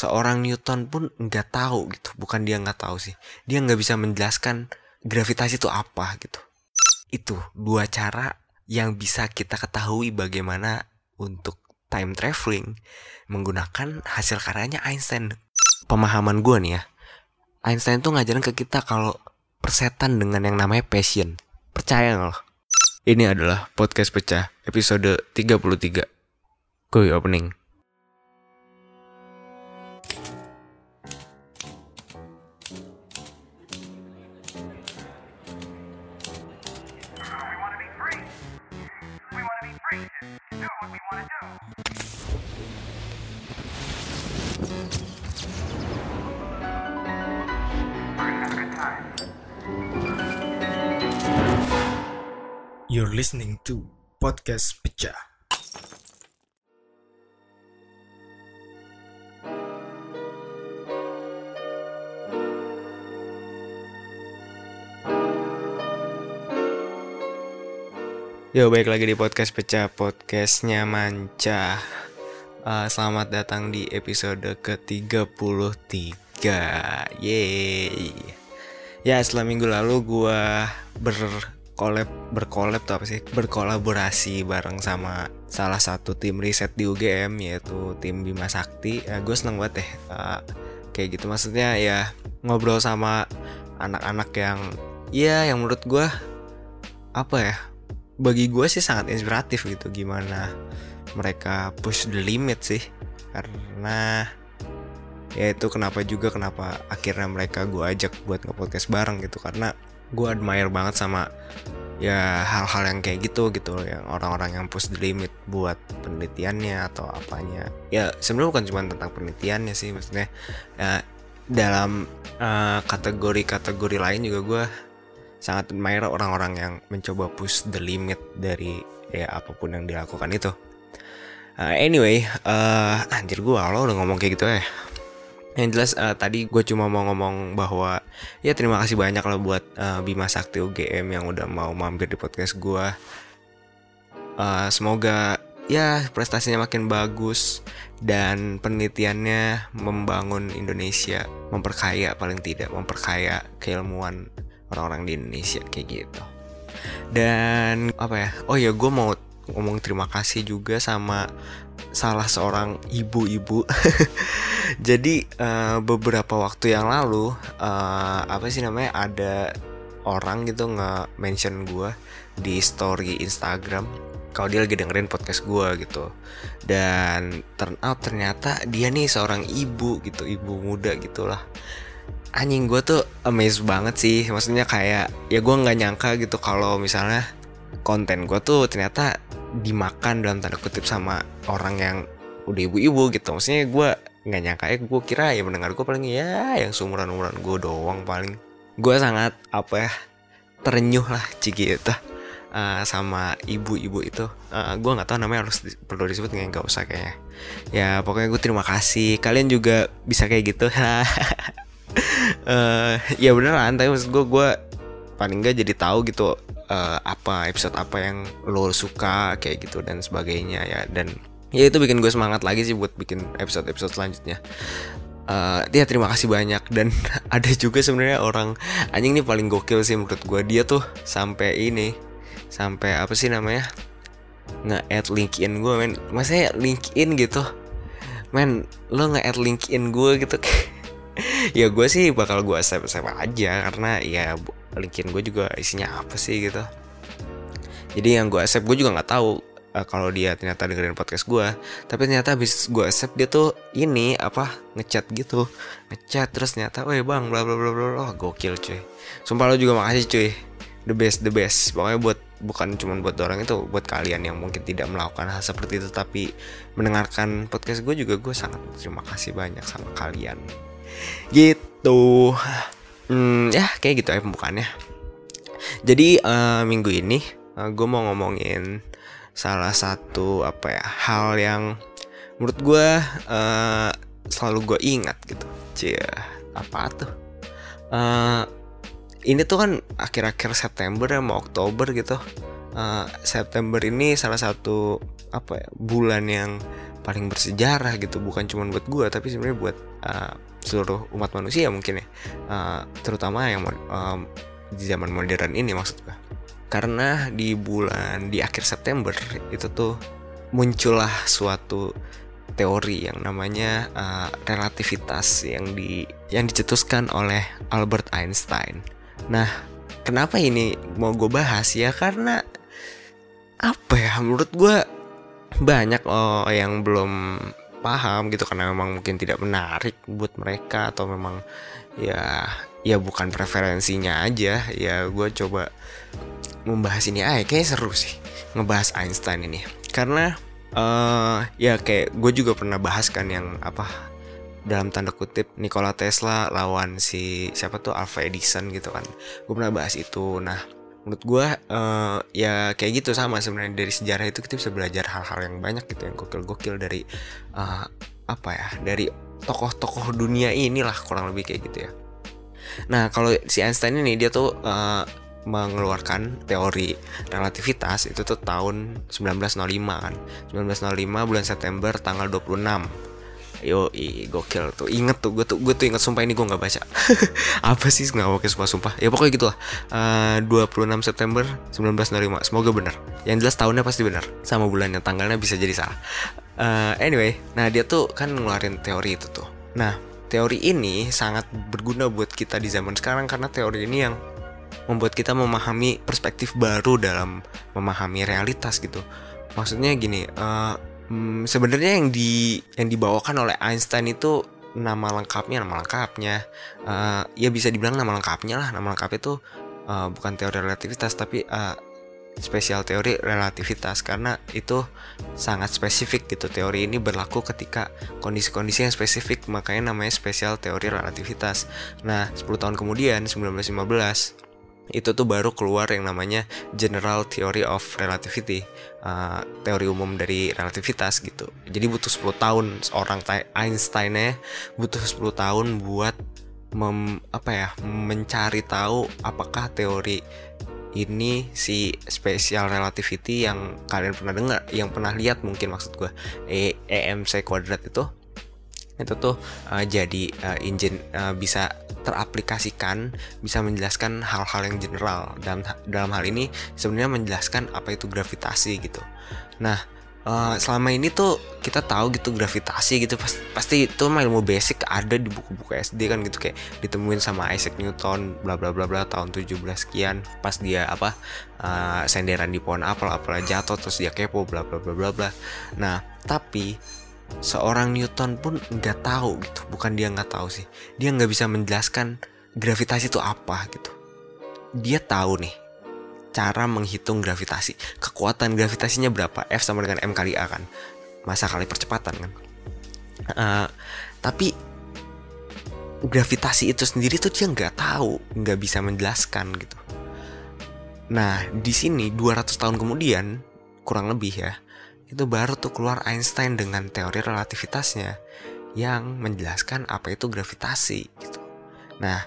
seorang Newton pun nggak tahu gitu. Bukan dia nggak tahu sih. Dia nggak bisa menjelaskan gravitasi itu apa gitu. Itu dua cara yang bisa kita ketahui bagaimana untuk time traveling menggunakan hasil karyanya Einstein. Pemahaman gue nih ya. Einstein tuh ngajarin ke kita kalau persetan dengan yang namanya passion. Percaya nggak lo? Ini adalah podcast pecah episode 33 Kuy opening You're listening to Podcast Pecah. Yo, baik lagi di podcast pecah podcastnya Manca. Uh, selamat datang di episode ke-33. Yeay. Ya, setelah minggu lalu gua berkolab berkolab tuh apa sih? Berkolaborasi bareng sama salah satu tim riset di UGM yaitu tim Bima Sakti. Ya, gue seneng banget deh uh, kayak gitu maksudnya ya ngobrol sama anak-anak yang ya yang menurut gua apa ya bagi gue sih sangat inspiratif gitu gimana mereka push the limit sih karena ya itu kenapa juga kenapa akhirnya mereka gue ajak buat nge-podcast bareng gitu karena gue admire banget sama ya hal-hal yang kayak gitu gitu yang orang-orang yang push the limit buat penelitiannya atau apanya ya sebenarnya bukan cuma tentang penelitiannya sih maksudnya ya, dalam uh, kategori-kategori lain juga gue sangat admire orang-orang yang mencoba push the limit dari ya apa pun yang dilakukan itu. Uh, anyway, uh, anjir gue kalau udah ngomong kayak gitu ya. Yang jelas uh, tadi gue cuma mau ngomong bahwa ya terima kasih banyak lah buat uh, Bima Sakti UGM yang udah mau mampir di podcast gue. Uh, semoga ya prestasinya makin bagus dan penelitiannya membangun Indonesia, memperkaya paling tidak memperkaya keilmuan orang-orang di Indonesia kayak gitu dan apa ya oh ya gue mau ngomong terima kasih juga sama salah seorang ibu-ibu. Jadi uh, beberapa waktu yang lalu uh, apa sih namanya ada orang gitu nge-mention gue di story Instagram kalau dia lagi dengerin podcast gue gitu. Dan turn out ternyata dia nih seorang ibu gitu ibu muda gitulah. Anjing gue tuh amazed banget sih. Maksudnya kayak ya gue nggak nyangka gitu kalau misalnya konten gue tuh ternyata dimakan dalam tanda kutip sama orang yang udah ibu-ibu gitu. Maksudnya gue nggak nyangka ya gue kira ya mendengar gue paling ya yang seumuran umuran gue doang paling. Gue sangat apa ya terenyuh lah cigi itu uh, sama ibu-ibu itu. Uh, gue nggak tahu namanya harus di, perlu disebut nggak nggak usah kayaknya. Ya pokoknya gue terima kasih. Kalian juga bisa kayak gitu. Uh, ya beneran tapi maksud gue gue paling nggak jadi tahu gitu uh, apa episode apa yang lo suka kayak gitu dan sebagainya ya. Dan ya itu bikin gue semangat lagi sih buat bikin episode episode selanjutnya. Uh, ya terima kasih banyak. Dan ada juga sebenarnya orang anjing ini paling gokil sih menurut gue. Dia tuh sampai ini sampai apa sih namanya nge-add LinkedIn gue men. Masa LinkedIn gitu. Men lo nge-add LinkedIn gue gitu. Ya gue sih bakal gue save save aja. Karena ya linkin gue juga isinya apa sih gitu. Jadi yang gue accept gue juga nggak tahu uh, kalau dia ternyata dengerin podcast gue. Tapi ternyata habis gue accept dia tuh ini apa ngechat gitu. Ngechat terus ternyata weh bang bla bla bla bla oh, gokil cuy. Sumpah lo juga makasih cuy. The best the best. Pokoknya buat bukan cuma buat orang itu buat kalian yang mungkin tidak melakukan hal seperti itu tapi mendengarkan podcast gue juga gue sangat terima kasih banyak sama kalian. Gitu hmm, ya kayak gitu ya pembukaannya. Jadi uh, minggu ini uh, gue mau ngomongin salah satu apa ya hal yang menurut gue uh, selalu gue ingat gitu. Cia apa tuh? Uh, ini tuh kan akhir-akhir September ya mau Oktober gitu. Uh, September ini salah satu apa ya bulan yang paling bersejarah gitu. Bukan cuma buat gue tapi sebenarnya buat uh, seluruh umat manusia mungkin ya. Uh, terutama yang um, di zaman modern ini maksud gue karena di bulan di akhir September itu tuh muncullah suatu teori yang namanya uh, relativitas yang di yang dicetuskan oleh Albert Einstein. Nah, kenapa ini mau gue bahas? Ya karena apa ya? Menurut gue banyak oh yang belum paham gitu karena memang mungkin tidak menarik buat mereka atau memang ya ya bukan preferensinya aja. Ya gue coba membahas ini. Aja kayak seru sih ngebahas Einstein ini. Karena uh, ya kayak gue juga pernah bahas kan yang apa dalam tanda kutip Nikola Tesla lawan si siapa tuh Alpha Edison gitu kan. Gue pernah bahas itu. Nah menurut gue uh, ya kayak gitu sama sebenarnya dari sejarah itu kita bisa belajar hal-hal yang banyak gitu yang gokil-gokil dari uh, apa ya dari tokoh-tokoh dunia inilah kurang lebih kayak gitu ya. Nah kalau si Einstein ini dia tuh uh, mengeluarkan teori relativitas itu tuh tahun 1905 kan. 1905 bulan September tanggal 26 Yo, i, gokil tuh. Inget tuh, gue tuh, gue tuh inget sumpah ini gue nggak baca. Apa sih nggak oke sumpah sumpah. Ya pokoknya gitulah. Uh, 26 September 1905. Semoga benar. Yang jelas tahunnya pasti benar. Sama bulannya, tanggalnya bisa jadi salah. Uh, anyway, nah dia tuh kan ngeluarin teori itu tuh. Nah, teori ini sangat berguna buat kita di zaman sekarang karena teori ini yang membuat kita memahami perspektif baru dalam memahami realitas gitu. Maksudnya gini, uh, hmm, sebenarnya yang di yang dibawakan oleh Einstein itu nama lengkapnya nama lengkapnya. Uh, ya bisa dibilang nama lengkapnya lah. Nama lengkapnya itu uh, bukan teori relativitas tapi uh, spesial teori relativitas. Karena itu sangat spesifik gitu. Teori ini berlaku ketika kondisi-kondisi yang spesifik. Makanya namanya spesial teori relativitas. Nah 10 tahun kemudian 1915 itu tuh baru keluar yang namanya General Theory of Relativity uh, teori umum dari relativitas gitu. Jadi butuh 10 tahun seorang Einstein ya butuh 10 tahun buat mem, apa ya mencari tahu apakah teori ini si special relativity yang kalian pernah dengar yang pernah lihat mungkin maksud gue e EMC kuadrat itu itu tuh uh, jadi uh, engine uh, bisa teraplikasikan bisa menjelaskan hal-hal yang general. Dalam dalam hal ini sebenarnya menjelaskan apa itu gravitasi gitu. Nah uh, selama ini tuh kita tahu gitu gravitasi gitu pasti, pasti itu ilmu basic ada di buku-buku SD kan gitu kayak ditemuin sama Isaac Newton bla bla bla bla tahun 17 sekian pas dia apa uh, senderan di pohon apel apel jatuh terus dia kepo bla bla bla bla bla. Nah tapi seorang Newton pun nggak tahu gitu. Bukan dia nggak tahu sih. Dia nggak bisa menjelaskan gravitasi itu apa gitu. Dia tahu nih cara menghitung gravitasi. Kekuatan gravitasinya berapa? F sama dengan M kali A kan? Masa kali percepatan kan? Uh, tapi gravitasi itu sendiri tuh dia nggak tahu nggak bisa menjelaskan gitu. Nah di sini 200 tahun kemudian kurang lebih ya itu baru tuh keluar Einstein dengan teori relativitasnya yang menjelaskan apa itu gravitasi gitu. Nah,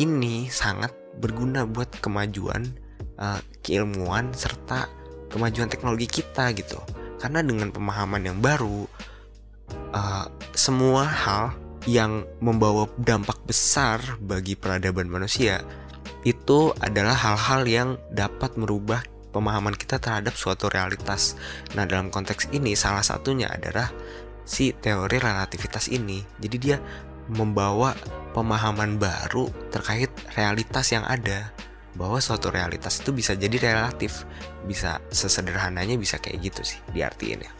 ini sangat berguna buat kemajuan uh, keilmuan serta kemajuan teknologi kita gitu. Karena dengan pemahaman yang baru uh, semua hal yang membawa dampak besar bagi peradaban manusia itu adalah hal-hal yang dapat merubah pemahaman kita terhadap suatu realitas. Nah, dalam konteks ini salah satunya adalah si teori relativitas ini. Jadi dia membawa pemahaman baru terkait realitas yang ada bahwa suatu realitas itu bisa jadi relatif bisa sesederhananya bisa kayak gitu sih diartiin ya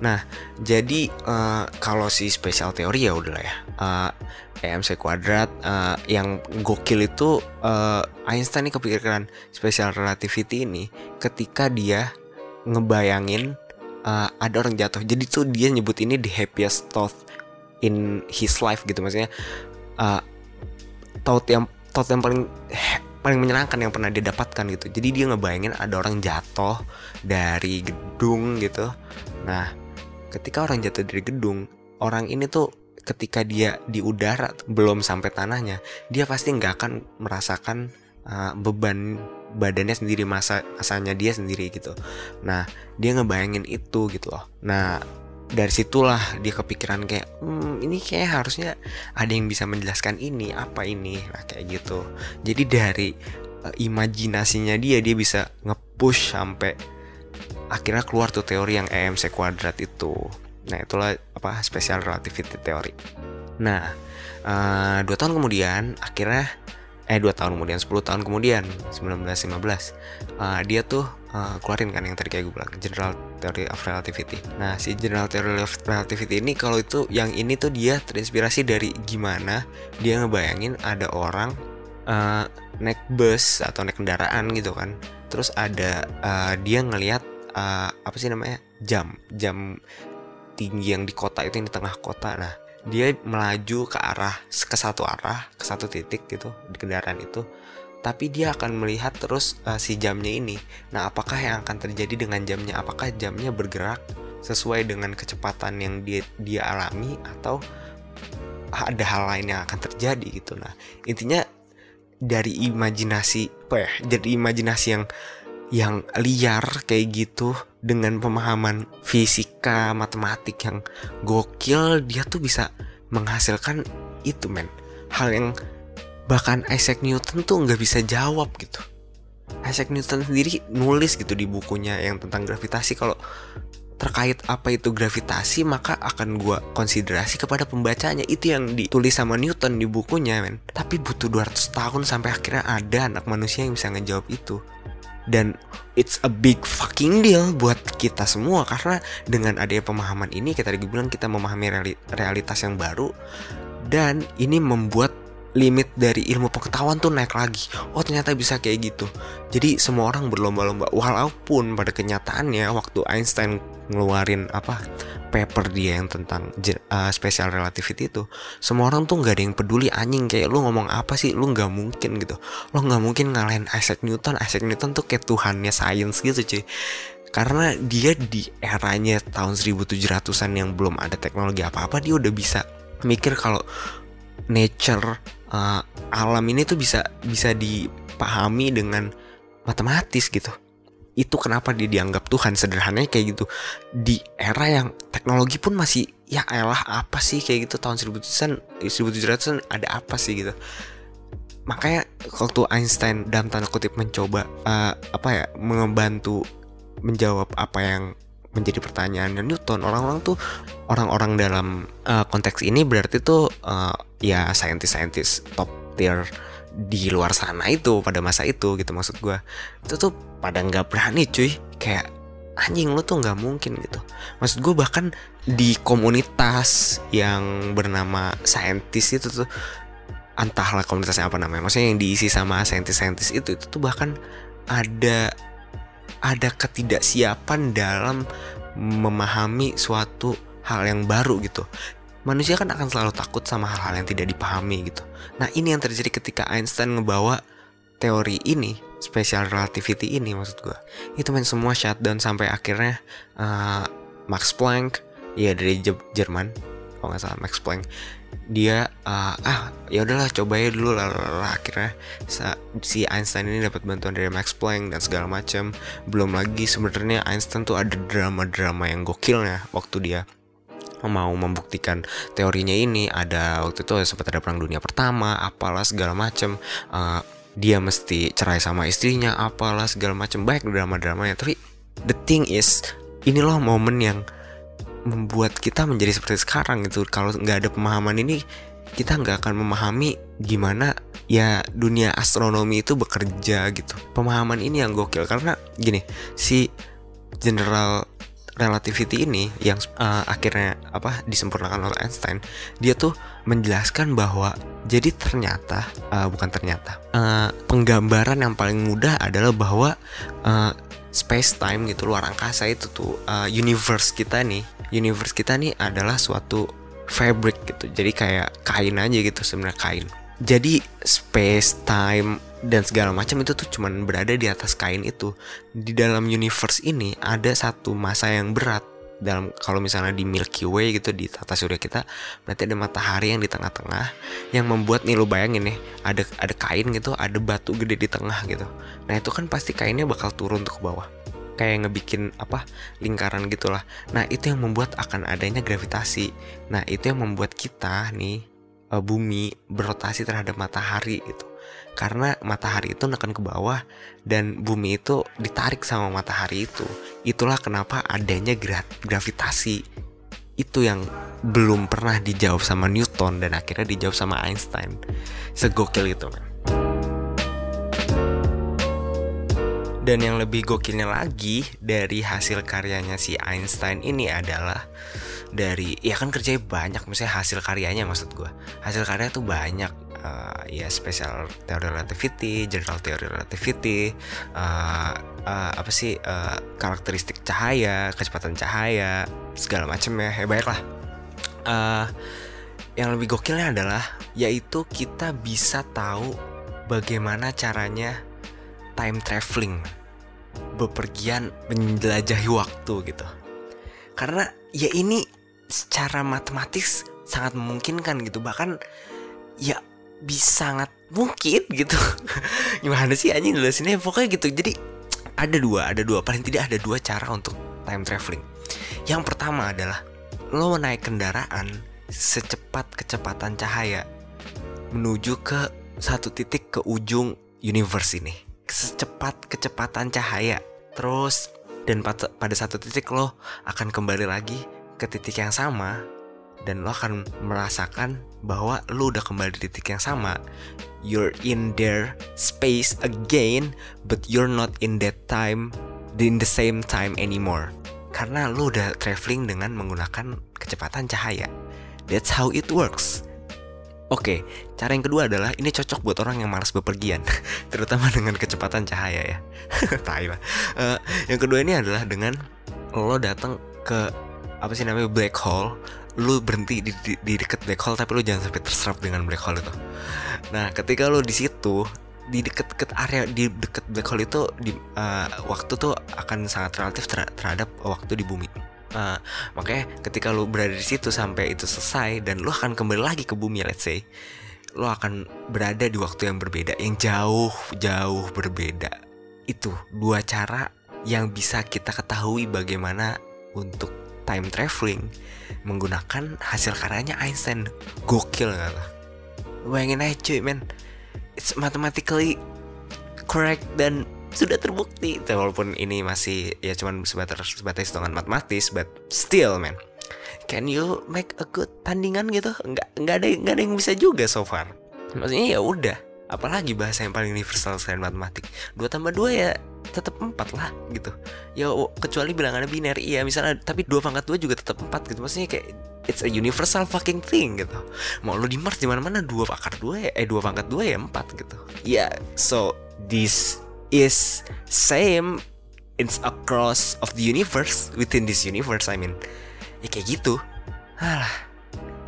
nah jadi uh, kalau si spesial teori ya udahlah ya uh, EMC kuadrat uh, yang gokil itu uh, Einstein ini kepikiran special relativity ini ketika dia ngebayangin uh, ada orang jatuh. Jadi tuh dia nyebut ini the happiest thought in his life gitu maksudnya uh, thought yang thought yang paling paling menyenangkan yang pernah dia dapatkan gitu. Jadi dia ngebayangin ada orang jatuh dari gedung gitu. Nah, ketika orang jatuh dari gedung, orang ini tuh ketika dia di udara belum sampai tanahnya dia pasti nggak akan merasakan uh, beban badannya sendiri masa masanya dia sendiri gitu nah dia ngebayangin itu gitu loh nah dari situlah dia kepikiran kayak hmm, ini kayak harusnya ada yang bisa menjelaskan ini apa ini nah kayak gitu. Jadi dari uh, imajinasinya dia dia bisa nge-push sampai akhirnya keluar tuh teori yang EMC kuadrat itu. Nah itulah apa special relativity teori nah uh, dua tahun kemudian akhirnya eh dua tahun kemudian 10 tahun kemudian 1915 uh, dia tuh uh, keluarin kan yang tadi kayak gue bilang General Theory of Relativity. Nah si General Theory of Relativity ini kalau itu yang ini tuh dia terinspirasi dari gimana dia ngebayangin ada orang uh, naik bus atau naik kendaraan gitu kan. Terus ada uh, dia ngelihat uh, apa sih namanya jam jam tinggi yang di kota itu yang di tengah kota. Nah dia melaju ke arah ke satu arah ke satu titik gitu di kendaraan itu tapi dia akan melihat terus uh, si jamnya ini. Nah apakah yang akan terjadi dengan jamnya? Apakah jamnya bergerak sesuai dengan kecepatan yang dia dia alami? Atau ada hal lain yang akan terjadi gitu? Nah intinya dari imajinasi ya jadi imajinasi yang yang liar kayak gitu dengan pemahaman fisika matematik yang gokil dia tuh bisa menghasilkan itu men. Hal yang bahkan Isaac Newton tuh nggak bisa jawab gitu. Isaac Newton sendiri nulis gitu di bukunya yang tentang gravitasi. Kalau terkait apa itu gravitasi maka akan gua konsiderasi kepada pembacanya. Itu yang ditulis sama Newton di bukunya men. Tapi butuh 200 tahun sampai akhirnya ada anak manusia yang bisa ngejawab itu. Dan it's a big fucking deal buat kita semua karena dengan adanya pemahaman ini kita bilang kita memahami realitas yang baru. Dan ini membuat limit dari ilmu pengetahuan tuh naik lagi. Oh ternyata bisa kayak gitu. Jadi semua orang berlomba-lomba. Walaupun pada kenyataannya waktu Einstein ngeluarin apa paper dia yang tentang uh, special relativity itu semua orang tuh nggak ada yang peduli anjing kayak lu ngomong apa sih lu nggak mungkin gitu lo nggak mungkin ngalahin Isaac Newton Isaac Newton tuh kayak tuhannya sains gitu cuy karena dia di eranya tahun 1700-an yang belum ada teknologi apa-apa dia udah bisa mikir kalau nature uh, alam ini tuh bisa bisa dipahami dengan matematis gitu. Itu kenapa dia dianggap Tuhan sederhananya kayak gitu. Di era yang teknologi pun masih ya elah apa sih kayak gitu. Tahun 1700-an 1700-an ada apa sih gitu. Makanya waktu Einstein dalam tanda kutip mencoba uh, apa ya membantu menjawab apa yang menjadi pertanyaan. Dan Newton orang-orang tuh orang-orang dalam uh, konteks ini berarti tuh uh, ya saintis-saintis top tier di luar sana itu pada masa itu gitu maksud gue itu tuh pada nggak berani cuy. Kayak anjing lu tuh nggak mungkin gitu. Maksud gue bahkan di komunitas yang bernama saintis itu tuh entahlah komunitasnya apa namanya maksudnya yang diisi sama saintis-saintis itu itu tuh bahkan ada ada ketidaksiapan dalam memahami suatu hal yang baru gitu manusia kan akan selalu takut sama hal-hal yang tidak dipahami gitu. Nah ini yang terjadi ketika Einstein ngebawa teori ini, special relativity ini maksud gue. Itu main semua shutdown sampai akhirnya uh, Max Planck, ya dari Jerman, kalau nggak salah Max Planck, dia uh, ah ya udahlah coba ya dulu lah, akhirnya si Einstein ini dapat bantuan dari Max Planck dan segala macam. Belum lagi sebenarnya Einstein tuh ada drama-drama yang gokilnya waktu dia mau membuktikan teorinya ini. Ada waktu itu sempat ada perang dunia pertama apalah segala macem. Uh, dia mesti cerai sama istrinya apalah segala macem. Baik drama-dramanya tapi the thing is ini loh momen yang membuat kita menjadi seperti sekarang gitu. Kalau nggak ada pemahaman ini kita nggak akan memahami gimana ya dunia astronomi itu bekerja gitu. Pemahaman ini yang gokil karena gini si general relativity ini yang uh, akhirnya apa disempurnakan oleh Einstein dia tuh menjelaskan bahwa jadi ternyata uh, bukan ternyata uh, penggambaran yang paling mudah adalah bahwa uh, space time gitu luar angkasa itu tuh uh, universe kita nih universe kita nih adalah suatu fabric gitu. Jadi kayak kain aja gitu sebenarnya kain. Jadi space time dan segala macam itu tuh cuman berada di atas kain itu. Di dalam universe ini ada satu masa yang berat. Dalam kalau misalnya di Milky Way gitu di tata surya kita berarti ada matahari yang di tengah-tengah yang membuat nih lo bayangin nih ada ada kain gitu ada batu gede di tengah gitu. Nah itu kan pasti kainnya bakal turun tuh ke bawah kayak ngebikin apa lingkaran gitulah. Nah itu yang membuat akan adanya gravitasi. Nah itu yang membuat kita nih uh, bumi berotasi terhadap matahari gitu. Karena matahari itu nekan ke bawah dan bumi itu ditarik sama matahari itu. Itulah kenapa adanya gra gravitasi. Itu yang belum pernah dijawab sama Newton dan akhirnya dijawab sama Einstein. Segokil itu man Dan yang lebih gokilnya lagi dari hasil karyanya si Einstein ini adalah dari ya kan kerjanya banyak misalnya hasil karyanya maksud gue hasil karya tuh banyak uh, ya special teori relativity, general teori relativity, uh, uh, apa sih uh, karakteristik cahaya, kecepatan cahaya, segala macam ya, ya baik lah. Uh, yang lebih gokilnya adalah yaitu kita bisa tahu bagaimana caranya time traveling bepergian menjelajahi waktu gitu. Karena ya ini secara matematis sangat memungkinkan gitu. Bahkan ya bisa sangat mungkin gitu. Gimana sih anjing sini pokoknya gitu. Jadi ada dua ada dua. Paling tidak ada dua cara untuk time traveling. Yang pertama adalah lo naik kendaraan secepat kecepatan cahaya menuju ke satu titik ke ujung universe ini secepat kecepatan cahaya. Terus dan pada satu titik lo akan kembali lagi ke titik yang sama dan lo akan merasakan bahwa lo udah kembali di titik yang sama. You're in their space again, but you're not in that time, in the same time anymore. Karena lo udah traveling dengan menggunakan kecepatan cahaya. That's how it works. Oke, cara yang kedua adalah ini cocok buat orang yang malas bepergian, terutama dengan kecepatan cahaya ya. Tai lah. Uh, yang kedua ini adalah dengan lo datang ke apa sih namanya black hole, lu berhenti di, di, di deket black hole tapi lu jangan sampai terserap dengan black hole itu. Nah, ketika lo di situ di deket-deket area di deket black hole itu di uh, waktu tuh akan sangat relatif ter terhadap waktu di bumi uh, makanya ketika lu berada di situ sampai itu selesai dan lu akan kembali lagi ke bumi let's say lu akan berada di waktu yang berbeda yang jauh jauh berbeda. Itu dua cara yang bisa kita ketahui bagaimana untuk time traveling menggunakan hasil karyanya Einstein. Gokil gak lah? Bayangin aja cuy men. It's mathematically correct dan sudah terbukti. Walaupun ini masih ya cuman sebatas sebatas hitungan matematis but still man. Can you make a good tandingan gitu? Nggak nggak ada nggak ada yang bisa juga so far. Maksudnya ya udah. Apalagi bahasa yang paling universal selain matematik. Dua tambah dua ya tetap empat lah gitu. Ya kecuali bilangannya biner iya. Misalnya tapi dua pangkat dua juga tetap empat gitu. Maksudnya kayak it's a universal fucking thing gitu. Mau lo di Mars di mana mana dua pangkat dua ya eh dua pangkat dua ya empat gitu. Ya yeah, so this is same. It's across of the universe within this universe I mean. Ya kayak gitu. Alah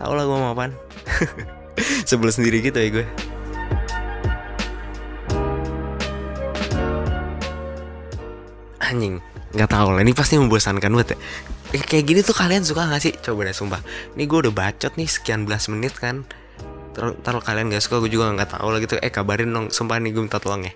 tau lah gue mau apaan. Sebelum sendiri gitu ya gue anjing nggak tahu lah. Ini pasti membosankan banget ya. Eh, kayak gini tuh kalian suka gak sih? Coba deh sumpah. Ini gue udah bacot nih sekian belas menit kan. Taruh kalian gak suka gue juga nggak tahu lah gitu. Eh kabarin dong. Sumpah nih gue minta tolong ya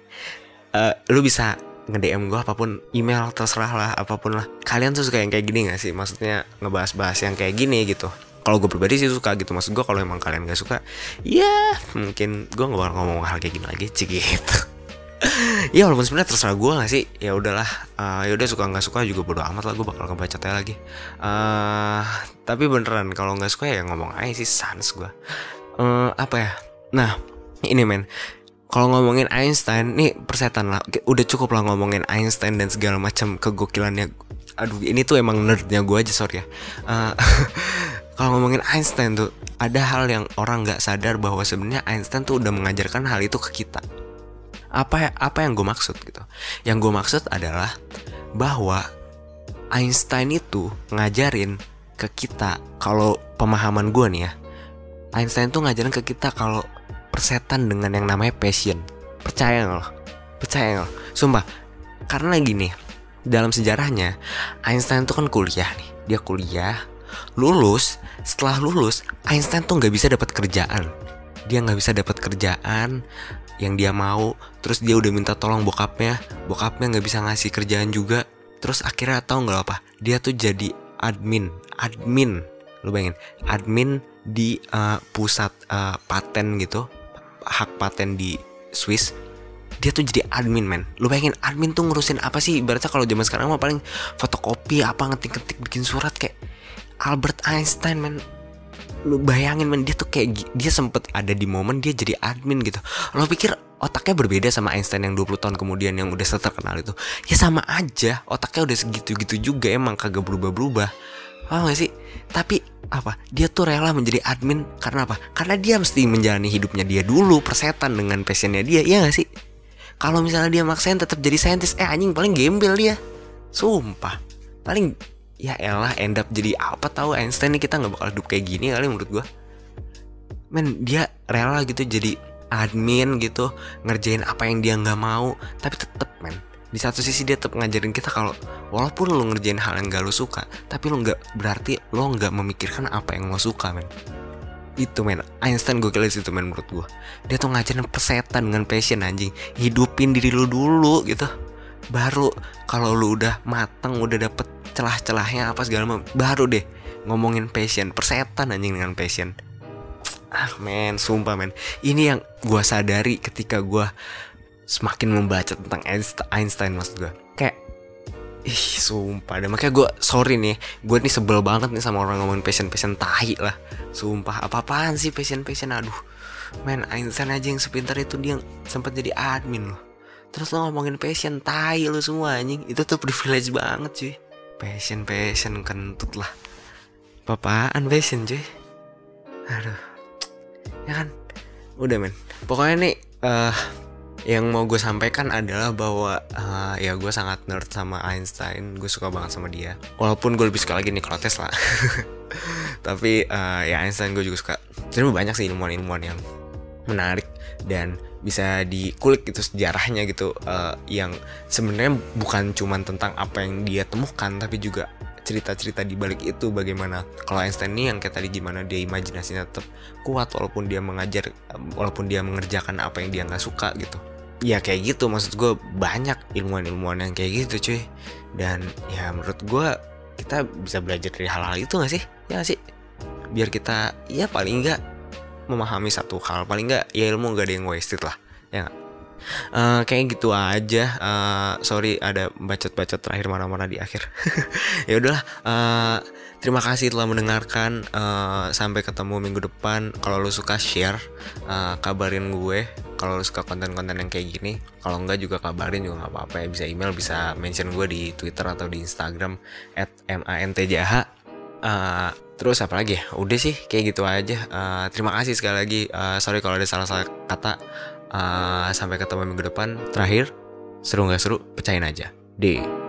uh, lu bisa nge-DM gue apa pun email terserah lah apa pun lah. Kalian tuh suka yang kayak gini gak sih? Maksudnya ngebahas-bahas yang kayak gini gitu. Kalau gue pribadi sih suka gitu. Maksud gue kalau emang kalian gak suka ya mungkin gue gak bakal ngomong hal kayak gini lagi cik gitu. Ya walaupun sebenarnya terserah gue gak sih. Ya udahlah uh, ya udah suka nggak suka juga bodo amat lah gue bakal ngebacotnya lagi. Uh, tapi beneran kalau nggak suka ya ngomong aja sih sans gue uh, apa ya? Nah ini men kalau ngomongin Einstein nih persetan lah. Udah cukup lah ngomongin Einstein dan segala macam kegokilannya. Aduh ini tuh emang nerdnya gue aja sorry ya. Uh, kalau ngomongin Einstein tuh ada hal yang orang nggak sadar bahwa sebenarnya Einstein tuh udah mengajarkan hal itu ke kita. Apa apa yang gue maksud gitu. Yang gue maksud adalah bahwa Einstein itu ngajarin ke kita. Kalau pemahaman gue nih ya Einstein tuh ngajarin ke kita kalau persetan dengan yang namanya passion. Percaya nggak lo? Percaya nggak sumpah karena gini dalam sejarahnya Einstein tuh kan kuliah nih. Dia kuliah lulus setelah lulus Einstein tuh nggak bisa dapat kerjaan. Dia nggak bisa dapat kerjaan yang dia mau terus dia udah minta tolong bokapnya bokapnya nggak bisa ngasih kerjaan juga. Terus akhirnya tahu nggak apa dia tuh jadi admin admin. Lu bayangin admin di uh, pusat uh, paten gitu hak paten di Swiss dia tuh jadi admin men. Lu bayangin admin tuh ngurusin apa sih? Ibaratnya kalau zaman sekarang mah paling fotokopi apa ngetik-ngetik bikin surat kayak Albert Einstein men. Lu bayangin men dia tuh kayak dia sempet ada di momen dia jadi admin gitu. Lo pikir otaknya berbeda sama Einstein yang 20 tahun kemudian yang udah terkenal itu? Ya sama aja otaknya udah segitu-gitu juga emang kagak berubah-berubah. Paham gak sih? Tapi apa? Dia tuh rela menjadi admin karena apa? Karena dia mesti menjalani hidupnya dia dulu persetan dengan passionnya dia ya gak sih? Kalau misalnya dia maksain tetap jadi saintis eh anjing paling gembel dia. Sumpah. Paling ya elah end up jadi apa tahu Einstein nih kita nggak bakal hidup kayak gini kali menurut gue men dia rela gitu jadi admin gitu ngerjain apa yang dia nggak mau tapi tetep men di satu sisi dia tetap ngajarin kita kalau walaupun lo ngerjain hal yang gak lo suka tapi lo nggak berarti lo nggak memikirkan apa yang lo suka men. Itu men. Einstein gue kira itu men menurut gue dia tuh ngajarin persetan dengan passion anjing. Hidupin diri lo dulu gitu. Baru kalau lu udah mateng udah dapet celah-celahnya apa segala macam baru deh ngomongin passion. Persetan anjing dengan passion. Ah men sumpah men. Ini yang gue sadari ketika gue semakin membaca tentang Einstein maksud gue kayak ih sumpah deh. Makanya gue sorry nih gue nih sebel banget nih sama orang ngomongin passion passion tahi lah. Sumpah apa apaan sih passion passion aduh men Einstein aja yang sepintar itu dia sempat jadi admin loh. Terus lo ngomongin passion Tai lo semua anjing. Itu tuh privilege banget cuy. Passion passion kentut lah. Papaan passion cuy? Aduh. Ya kan? Udah men. Pokoknya nih uh, Yang mau gue sampaikan adalah bahwa uh, Ya gue sangat nerd sama Einstein. Gue suka banget sama dia. Walaupun gue lebih suka lagi Nikola Tesla Tapi uh, ya Einstein gue juga suka. Jadi banyak sih ilmuwan-ilmuwan yang menarik dan bisa dikulik itu sejarahnya gitu uh, yang sebenarnya bukan cuman tentang apa yang dia temukan tapi juga cerita-cerita di balik itu. Bagaimana kalau Einstein ini yang kayak tadi gimana dia imajinasinya tetap kuat walaupun dia mengajar walaupun dia mengerjakan apa yang dia nggak suka gitu ya kayak gitu. Maksud gue banyak ilmuwan-ilmuwan yang kayak gitu cuy. Dan ya menurut gue kita bisa belajar dari hal-hal itu gak sih? Ya gak sih? Biar kita ya paling nggak memahami satu hal. Paling nggak ya ilmu gak ada yang wasted lah. Ya gak? Uh, kayak gitu aja. Uh, sorry ada bacot-bacot terakhir mana-mana di akhir. Ya udahlah uh, terima kasih telah mendengarkan. Uh, sampai ketemu minggu depan. Kalau lu suka share uh, kabarin gue. Kalau lu suka konten-konten yang kayak gini kalau enggak juga kabarin juga nggak apa-apa ya. Bisa email bisa mention gue di twitter atau di instagram mantjh uh, terus apa lagi ya? Udah sih kayak gitu aja. Uh, terima kasih sekali lagi. Uh, sorry kalau ada salah-salah kata uh, sampai ketemu minggu depan. Terakhir seru nggak seru? Pecahin aja. Deh